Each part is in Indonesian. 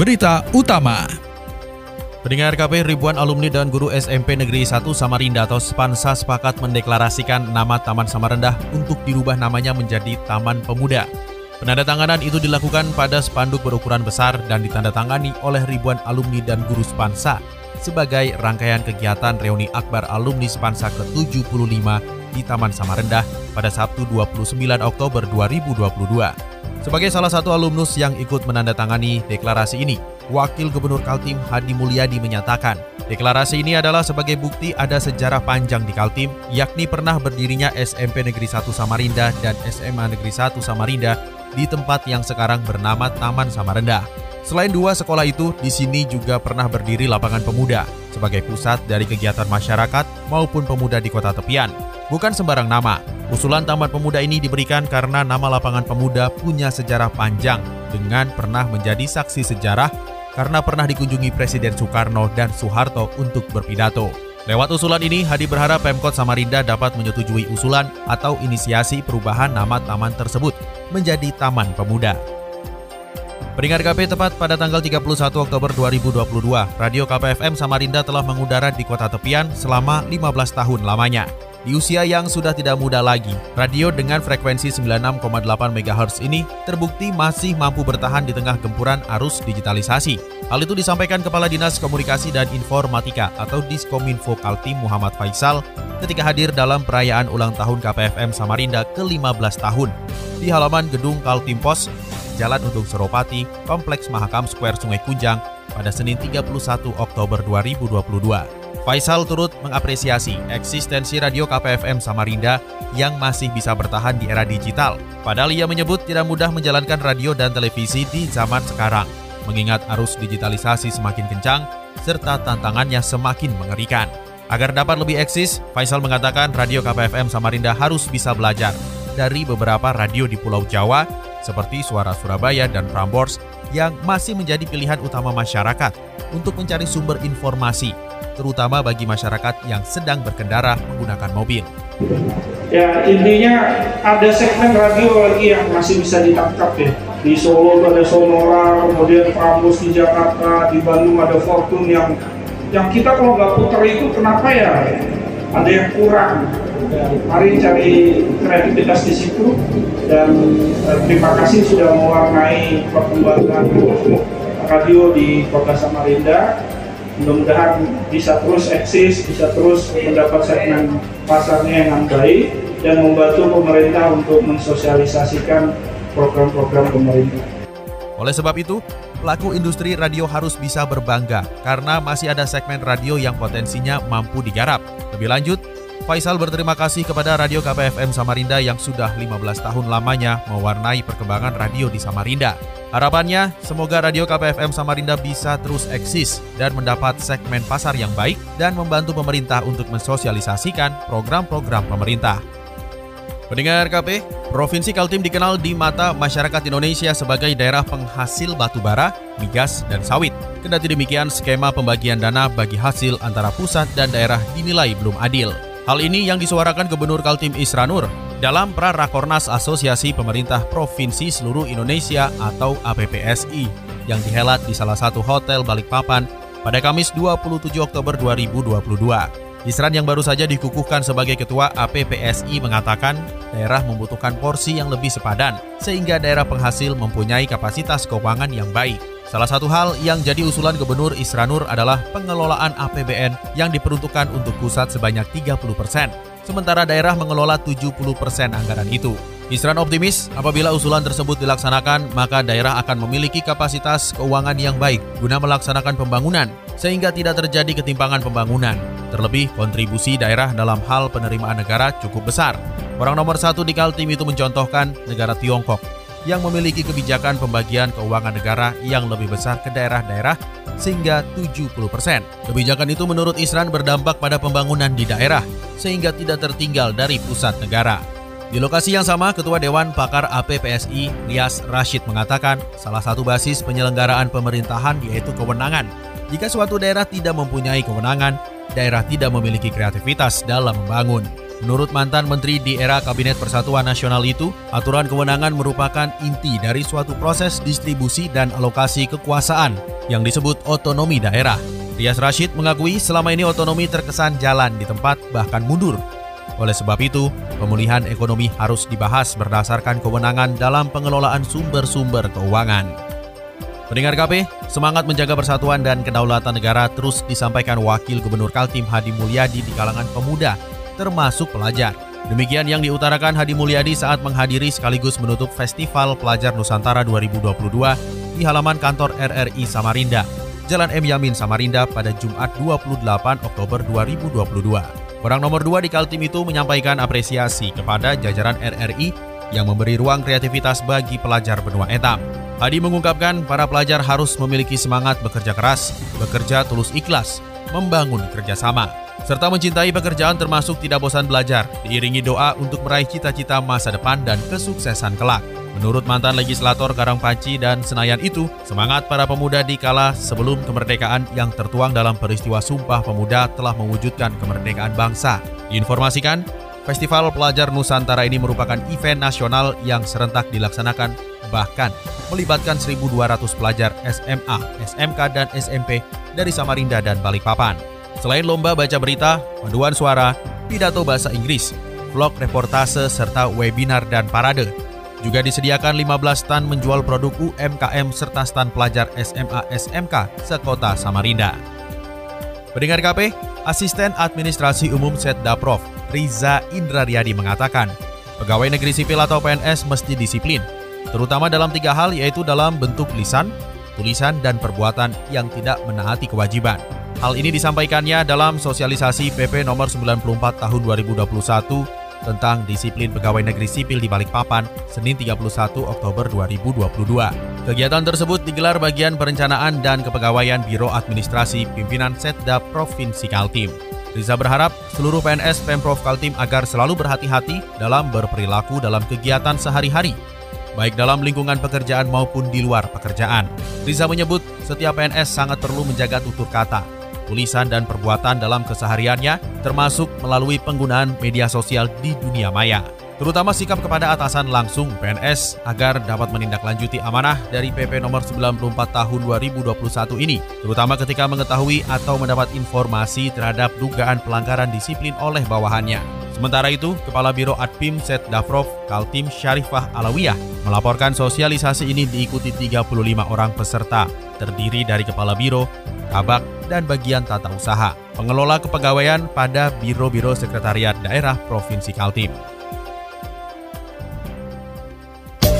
Berita Utama Pendengar KP ribuan alumni dan guru SMP Negeri 1 Samarinda atau Spansa sepakat mendeklarasikan nama Taman Samarinda untuk dirubah namanya menjadi Taman Pemuda. Penandatanganan itu dilakukan pada spanduk berukuran besar dan ditandatangani oleh ribuan alumni dan guru Spansa sebagai rangkaian kegiatan reuni akbar alumni Spansa ke-75 di Taman Samarinda pada Sabtu 29 Oktober 2022. Sebagai salah satu alumnus yang ikut menandatangani deklarasi ini, Wakil Gubernur Kaltim Hadi Mulyadi menyatakan, deklarasi ini adalah sebagai bukti ada sejarah panjang di Kaltim, yakni pernah berdirinya SMP Negeri 1 Samarinda dan SMA Negeri 1 Samarinda di tempat yang sekarang bernama Taman Samarinda. Selain dua sekolah itu, di sini juga pernah berdiri lapangan pemuda sebagai pusat dari kegiatan masyarakat maupun pemuda di kota tepian. Bukan sembarang nama, usulan Taman Pemuda ini diberikan karena nama lapangan pemuda punya sejarah panjang dengan pernah menjadi saksi sejarah karena pernah dikunjungi Presiden Soekarno dan Soeharto untuk berpidato. Lewat usulan ini, Hadi berharap Pemkot Samarinda dapat menyetujui usulan atau inisiasi perubahan nama taman tersebut menjadi Taman Pemuda. Peringkat KP tepat pada tanggal 31 Oktober 2022, Radio KPFM Samarinda telah mengudara di kota tepian selama 15 tahun lamanya. Di usia yang sudah tidak muda lagi, radio dengan frekuensi 96,8 MHz ini terbukti masih mampu bertahan di tengah gempuran arus digitalisasi. Hal itu disampaikan Kepala Dinas Komunikasi dan Informatika atau Diskominfo Kaltim Muhammad Faisal ketika hadir dalam perayaan ulang tahun KPFM Samarinda ke-15 tahun di halaman gedung Kaltim Pos, Jalan Untung Seropati, Kompleks Mahakam Square Sungai Kunjang pada Senin 31 Oktober 2022. Faisal turut mengapresiasi eksistensi radio KPFM Samarinda yang masih bisa bertahan di era digital. Padahal ia menyebut tidak mudah menjalankan radio dan televisi di zaman sekarang, mengingat arus digitalisasi semakin kencang serta tantangannya semakin mengerikan. Agar dapat lebih eksis, Faisal mengatakan radio KPFM Samarinda harus bisa belajar dari beberapa radio di Pulau Jawa seperti Suara Surabaya dan Prambors yang masih menjadi pilihan utama masyarakat untuk mencari sumber informasi terutama bagi masyarakat yang sedang berkendara menggunakan mobil. Ya intinya ada segmen radio lagi yang masih bisa ditangkap ya. Di Solo ada Sonora, kemudian Prambos di Jakarta, di Bandung ada Fortune yang yang kita kalau nggak putar itu kenapa ya? Ada yang kurang. Mari cari kreativitas di situ dan eh, terima kasih sudah mewarnai perkembangan radio di Kota Samarinda mudah-mudahan bisa terus eksis, bisa terus mendapat segmen pasarnya yang baik dan membantu pemerintah untuk mensosialisasikan program-program pemerintah. Oleh sebab itu, pelaku industri radio harus bisa berbangga karena masih ada segmen radio yang potensinya mampu digarap. Lebih lanjut, Faisal berterima kasih kepada Radio KPFM Samarinda yang sudah 15 tahun lamanya mewarnai perkembangan radio di Samarinda. Harapannya, semoga Radio KPFM Samarinda bisa terus eksis dan mendapat segmen pasar yang baik dan membantu pemerintah untuk mensosialisasikan program-program pemerintah. Pendengar KP, Provinsi Kaltim dikenal di mata masyarakat Indonesia sebagai daerah penghasil batu bara, migas, dan sawit. Kendati demikian, skema pembagian dana bagi hasil antara pusat dan daerah dinilai belum adil. Hal ini yang disuarakan Gubernur Kaltim Isranur dalam Prarakornas Asosiasi Pemerintah Provinsi Seluruh Indonesia atau APPSI yang dihelat di salah satu hotel Balikpapan pada Kamis 27 Oktober 2022. Isran yang baru saja dikukuhkan sebagai ketua APPSI mengatakan daerah membutuhkan porsi yang lebih sepadan sehingga daerah penghasil mempunyai kapasitas keuangan yang baik. Salah satu hal yang jadi usulan Gubernur Isranur adalah pengelolaan APBN yang diperuntukkan untuk pusat sebanyak 30 persen sementara daerah mengelola 70% anggaran itu. Isran optimis apabila usulan tersebut dilaksanakan, maka daerah akan memiliki kapasitas keuangan yang baik guna melaksanakan pembangunan, sehingga tidak terjadi ketimpangan pembangunan. Terlebih, kontribusi daerah dalam hal penerimaan negara cukup besar. Orang nomor satu di Kaltim itu mencontohkan negara Tiongkok yang memiliki kebijakan pembagian keuangan negara yang lebih besar ke daerah-daerah sehingga 70%. Kebijakan itu menurut Isran berdampak pada pembangunan di daerah sehingga tidak tertinggal dari pusat negara. Di lokasi yang sama, Ketua Dewan Pakar APPSI, Rias Rashid mengatakan salah satu basis penyelenggaraan pemerintahan yaitu kewenangan. Jika suatu daerah tidak mempunyai kewenangan, daerah tidak memiliki kreativitas dalam membangun. Menurut mantan menteri di era Kabinet Persatuan Nasional itu, aturan kewenangan merupakan inti dari suatu proses distribusi dan alokasi kekuasaan yang disebut otonomi daerah. Rias Rashid mengakui selama ini otonomi terkesan jalan di tempat bahkan mundur oleh sebab itu, pemulihan ekonomi harus dibahas berdasarkan kewenangan dalam pengelolaan sumber-sumber keuangan. Pendengar KP, semangat menjaga persatuan dan kedaulatan negara terus disampaikan Wakil Gubernur Kaltim Hadi Mulyadi di kalangan pemuda, termasuk pelajar. Demikian yang diutarakan Hadi Mulyadi saat menghadiri sekaligus menutup Festival Pelajar Nusantara 2022 di halaman kantor RRI Samarinda, Jalan M. Yamin Samarinda pada Jumat 28 Oktober 2022. Orang nomor dua di Kaltim itu menyampaikan apresiasi kepada jajaran RRI yang memberi ruang kreativitas bagi pelajar benua etam. Hadi mengungkapkan para pelajar harus memiliki semangat bekerja keras, bekerja tulus ikhlas, membangun kerjasama, serta mencintai pekerjaan termasuk tidak bosan belajar, diiringi doa untuk meraih cita-cita masa depan dan kesuksesan kelak. Menurut mantan legislator Karangpaci dan Senayan itu, semangat para pemuda di kala sebelum kemerdekaan yang tertuang dalam peristiwa Sumpah Pemuda telah mewujudkan kemerdekaan bangsa. Diinformasikan, Festival Pelajar Nusantara ini merupakan event nasional yang serentak dilaksanakan bahkan melibatkan 1.200 pelajar SMA, SMK, dan SMP dari Samarinda dan Balikpapan. Selain lomba baca berita, panduan suara, pidato bahasa Inggris, vlog reportase, serta webinar dan parade, juga disediakan 15 stand menjual produk UMKM serta stand pelajar SMA SMK sekota Samarinda. Pendengar KP, Asisten Administrasi Umum Setdaprov Riza Indrariyadi mengatakan, pegawai negeri sipil atau PNS mesti disiplin, terutama dalam tiga hal yaitu dalam bentuk lisan, tulisan, dan perbuatan yang tidak menaati kewajiban. Hal ini disampaikannya dalam sosialisasi PP nomor 94 tahun 2021 tentang disiplin pegawai negeri sipil di Balikpapan, Senin 31 Oktober 2022. Kegiatan tersebut digelar bagian perencanaan dan kepegawaian Biro Administrasi Pimpinan Setda Provinsi Kaltim. Riza berharap seluruh PNS Pemprov Kaltim agar selalu berhati-hati dalam berperilaku dalam kegiatan sehari-hari, baik dalam lingkungan pekerjaan maupun di luar pekerjaan. Riza menyebut setiap PNS sangat perlu menjaga tutur kata, tulisan dan perbuatan dalam kesehariannya, termasuk melalui penggunaan media sosial di dunia maya. Terutama sikap kepada atasan langsung PNS agar dapat menindaklanjuti amanah dari PP nomor 94 tahun 2021 ini, terutama ketika mengetahui atau mendapat informasi terhadap dugaan pelanggaran disiplin oleh bawahannya. Sementara itu, Kepala Biro Adpim Set Davrov Kaltim Syarifah Alawiyah melaporkan sosialisasi ini diikuti 35 orang peserta, terdiri dari Kepala Biro, Kabak, dan bagian tata usaha, pengelola kepegawaian pada Biro-Biro Sekretariat Daerah Provinsi Kaltim.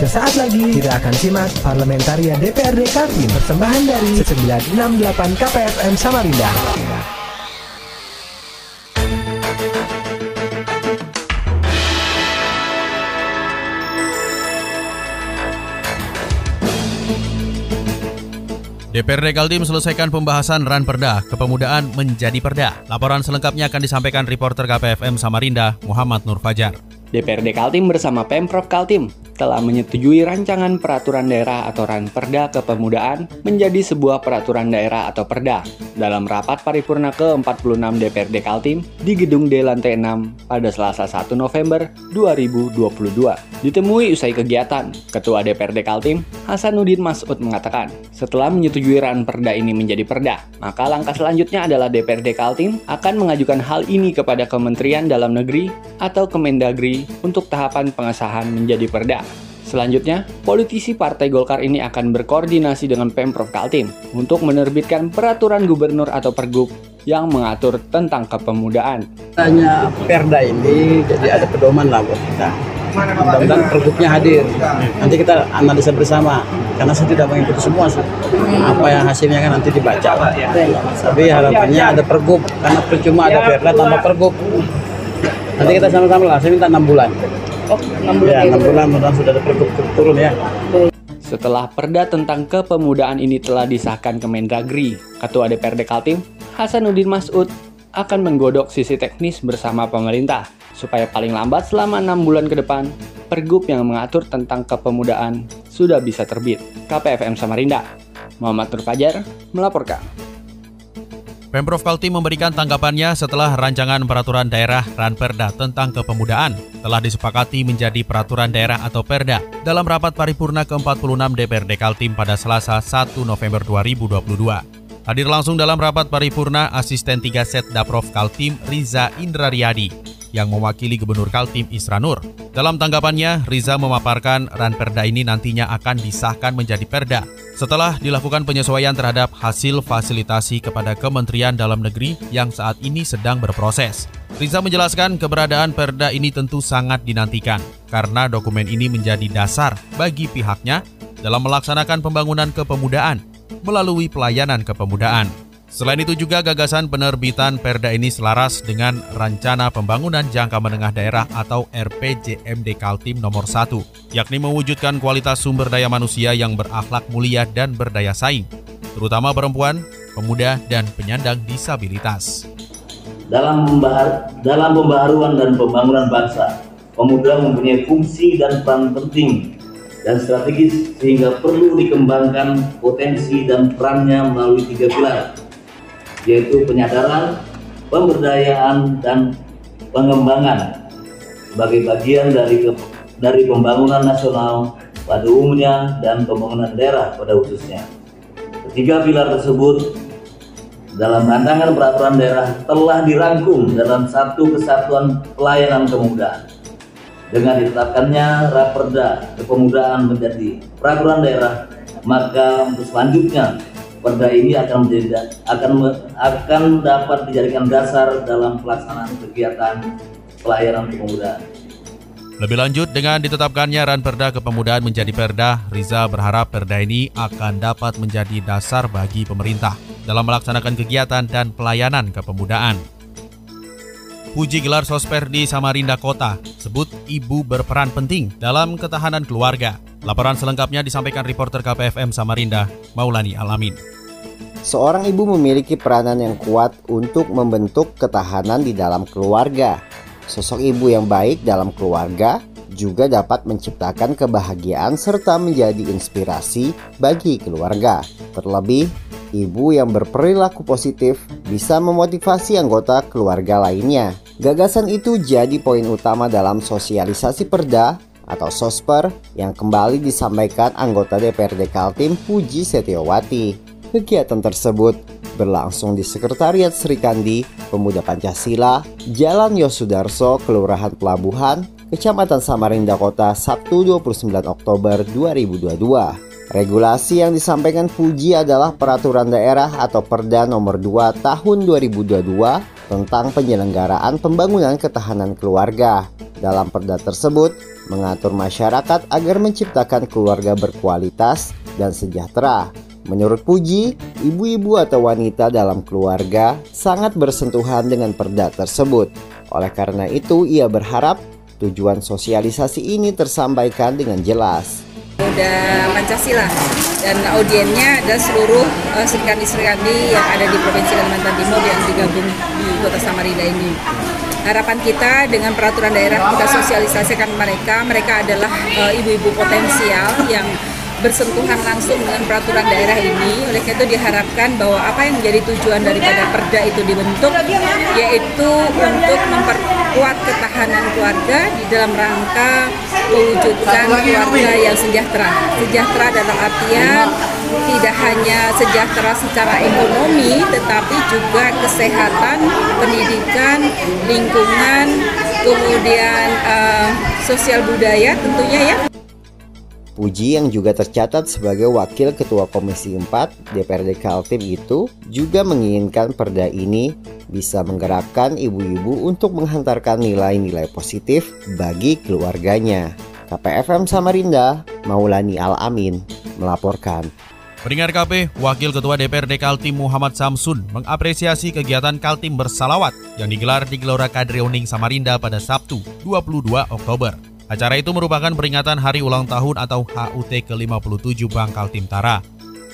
Sesaat lagi kita akan simak Parlamentaria DPRD Kaltim persembahan dari 968 KPFM Samarinda. DPRD Kaltim selesaikan pembahasan RAN Perda, kepemudaan menjadi perda. Laporan selengkapnya akan disampaikan reporter KPFM Samarinda, Muhammad Nur Fajar. DPRD Kaltim bersama Pemprov Kaltim telah menyetujui rancangan peraturan daerah atau Ranperda Kepemudaan menjadi sebuah peraturan daerah atau perda dalam rapat paripurna ke-46 DPRD Kaltim di Gedung D lantai 6 pada Selasa 1 November 2022. Ditemui usai kegiatan, Ketua DPRD Kaltim, Hasanuddin Masud mengatakan, setelah menyetujui Ranperda ini menjadi perda, maka langkah selanjutnya adalah DPRD Kaltim akan mengajukan hal ini kepada Kementerian Dalam Negeri atau Kemendagri untuk tahapan pengesahan menjadi perda. Selanjutnya, politisi Partai Golkar ini akan berkoordinasi dengan Pemprov Kaltim untuk menerbitkan peraturan gubernur atau pergub yang mengatur tentang kepemudaan. Hanya perda ini jadi ada pedoman lah buat kita. Mudah-mudahan pergubnya hadir. Nanti kita analisa bersama. Karena saya tidak mengikuti semua sih. Apa yang hasilnya kan nanti dibaca. Tapi harapannya ada pergub. Karena percuma ada perda tanpa pergub. Nanti kita sama-sama lah, saya minta enam bulan. Oh, 6 bulan. Ya, enam bulan mudah sudah ada pergub turun ya. Setelah perda tentang kepemudaan ini telah disahkan ke Mendagri, Ketua DPRD Kaltim, Hasanuddin Masud, akan menggodok sisi teknis bersama pemerintah, supaya paling lambat selama enam bulan ke depan, pergub yang mengatur tentang kepemudaan sudah bisa terbit. KPFM Samarinda, Muhammad Nur Fajar, melaporkan. Pemprov Kaltim memberikan tanggapannya setelah rancangan peraturan daerah Ranperda tentang kepemudaan telah disepakati menjadi peraturan daerah atau Perda dalam rapat paripurna ke-46 DPRD Kaltim pada Selasa 1 November 2022. Hadir langsung dalam rapat paripurna asisten 3 set Daprov Kaltim Riza Indrariyadi yang mewakili Gubernur Kaltim Isranur. Dalam tanggapannya, Riza memaparkan Ranperda ini nantinya akan disahkan menjadi Perda setelah dilakukan penyesuaian terhadap hasil fasilitasi kepada Kementerian Dalam Negeri yang saat ini sedang berproses. Riza menjelaskan keberadaan Perda ini tentu sangat dinantikan karena dokumen ini menjadi dasar bagi pihaknya dalam melaksanakan pembangunan kepemudaan melalui pelayanan kepemudaan. Selain itu juga gagasan penerbitan Perda ini selaras dengan Rencana Pembangunan Jangka Menengah Daerah atau RPJMD Kaltim nomor 1, yakni mewujudkan kualitas sumber daya manusia yang berakhlak mulia dan berdaya saing, terutama perempuan, pemuda, dan penyandang disabilitas. Dalam, membahar, dalam pembaharuan dan pembangunan bangsa, pemuda mempunyai fungsi dan peran penting dan strategis sehingga perlu dikembangkan potensi dan perannya melalui tiga pilar, yaitu penyadaran, pemberdayaan, dan pengembangan sebagai bagian dari dari pembangunan nasional pada umumnya dan pembangunan daerah pada khususnya. Ketiga pilar tersebut dalam rancangan peraturan daerah telah dirangkum dalam satu kesatuan pelayanan kemudaan. Dengan ditetapkannya Raperda Kepemudaan menjadi peraturan daerah, maka untuk selanjutnya Perda ini akan menjadi akan akan dapat dijadikan dasar dalam pelaksanaan kegiatan pelayanan kepemudaan. Lebih lanjut, dengan ditetapkannya Ranperda Kepemudaan menjadi Perda, Riza berharap Perda ini akan dapat menjadi dasar bagi pemerintah dalam melaksanakan kegiatan dan pelayanan kepemudaan. Puji gelar Sosper di Samarinda Kota, sebut ibu berperan penting dalam ketahanan keluarga. Laporan selengkapnya disampaikan reporter KPFM Samarinda, Maulani Alamin. Seorang ibu memiliki peranan yang kuat untuk membentuk ketahanan di dalam keluarga. Sosok ibu yang baik dalam keluarga juga dapat menciptakan kebahagiaan serta menjadi inspirasi bagi keluarga. Terlebih, ibu yang berperilaku positif bisa memotivasi anggota keluarga lainnya. Gagasan itu jadi poin utama dalam sosialisasi perda atau sosper yang kembali disampaikan anggota DPRD Kaltim Puji Setiawati. Kegiatan tersebut berlangsung di Sekretariat Sri Kandi, Pemuda Pancasila, Jalan Yosudarso, Kelurahan Pelabuhan, Kecamatan Samarinda Kota, Sabtu 29 Oktober 2022. Regulasi yang disampaikan Puji adalah Peraturan Daerah atau Perda Nomor 2 Tahun 2022 tentang penyelenggaraan pembangunan ketahanan keluarga. Dalam perda tersebut, mengatur masyarakat agar menciptakan keluarga berkualitas dan sejahtera. Menurut Puji, ibu-ibu atau wanita dalam keluarga sangat bersentuhan dengan perda tersebut. Oleh karena itu, ia berharap tujuan sosialisasi ini tersampaikan dengan jelas. Pemuda Pancasila dan audiennya adalah seluruh uh, serikandi-serikandi yang ada di Provinsi Kalimantan Timur yang digabung di Kota Samarinda ini. Harapan kita dengan peraturan daerah kita sosialisasikan mereka, mereka adalah ibu-ibu uh, potensial yang bersentuhan langsung dengan peraturan daerah ini. Oleh karena itu diharapkan bahwa apa yang menjadi tujuan daripada perda itu dibentuk yaitu untuk memperkuat ketahanan keluarga di dalam rangka mewujudkan keluarga yang sejahtera. Sejahtera dalam artian tidak hanya sejahtera secara ekonomi tetapi juga kesehatan, pendidikan, lingkungan, kemudian uh, sosial budaya tentunya ya. Puji yang juga tercatat sebagai Wakil Ketua Komisi 4 DPRD Kaltim itu juga menginginkan perda ini bisa menggerakkan ibu-ibu untuk menghantarkan nilai-nilai positif bagi keluarganya. KPFM Samarinda, Maulani Al-Amin, melaporkan. Pendengar KP, Wakil Ketua DPRD Kaltim Muhammad Samsun mengapresiasi kegiatan Kaltim bersalawat yang digelar di Gelora Kadrioning Samarinda pada Sabtu 22 Oktober. Acara itu merupakan peringatan hari ulang tahun atau HUT ke-57 Bank Kaltim Tara.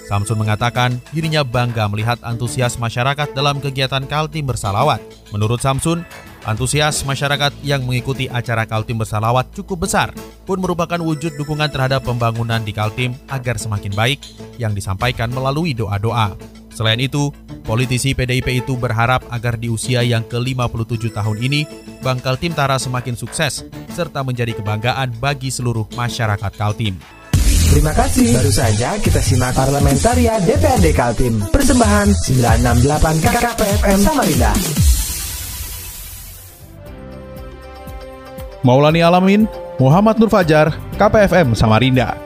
Samsun mengatakan dirinya bangga melihat antusias masyarakat dalam kegiatan Kaltim bersalawat. Menurut Samsun, Antusias masyarakat yang mengikuti acara Kaltim bersalawat cukup besar, pun merupakan wujud dukungan terhadap pembangunan di Kaltim agar semakin baik yang disampaikan melalui doa-doa. Selain itu, politisi PDIP itu berharap agar di usia yang ke-57 tahun ini, Bank Kaltim Tara semakin sukses, serta menjadi kebanggaan bagi seluruh masyarakat Kaltim. Terima kasih. Baru saja kita simak Parlamentaria DPRD Kaltim. Persembahan 968 KKPFM Samarinda. Maulani Alamin, Muhammad Nur Fajar, KPFM Samarinda.